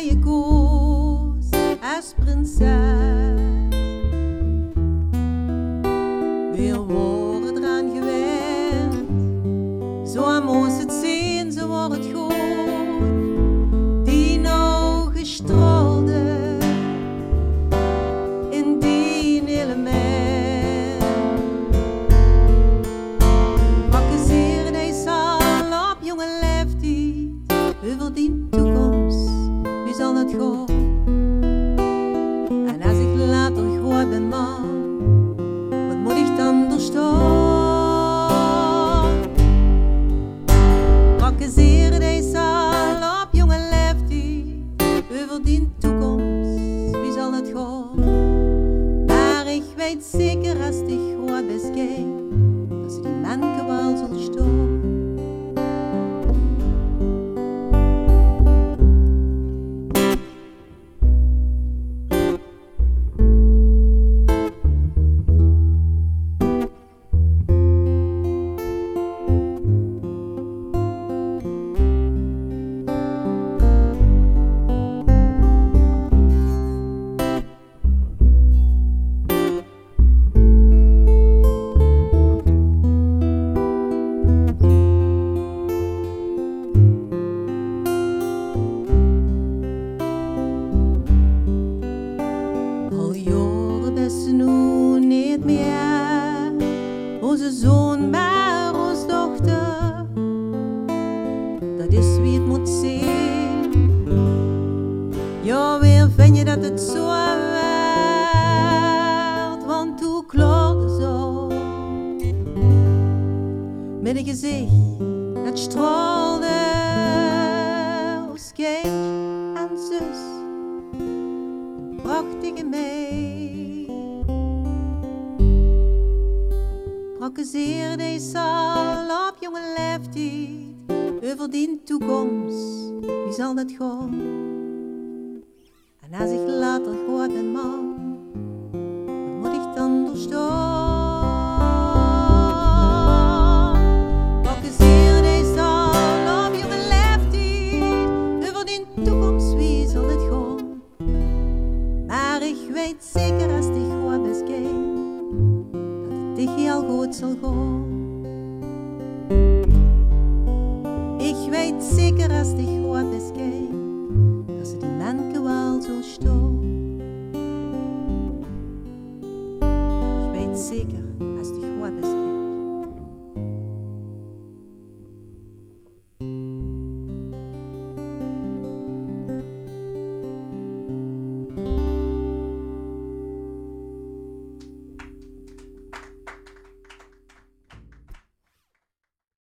je koos als prinses. Weer weet zeker als ik groot ben, dat ze die man wel zal staan. Meer. Onze zoon maar ons dochter. Dat is wie het moet zijn Ja, weer vind je dat het zo werd Want toen klaarde zo? Met een gezicht dat straalde Als kind en zus. Prachtige mee. Prakkezeer deze al op jonge leeftijd over die toekomst, wie zal dat gaan? En als ik later groot ben, man, wat moet ik dan doorstaan? zeker als die goed is gek, dat ze die man gewoon zal storen.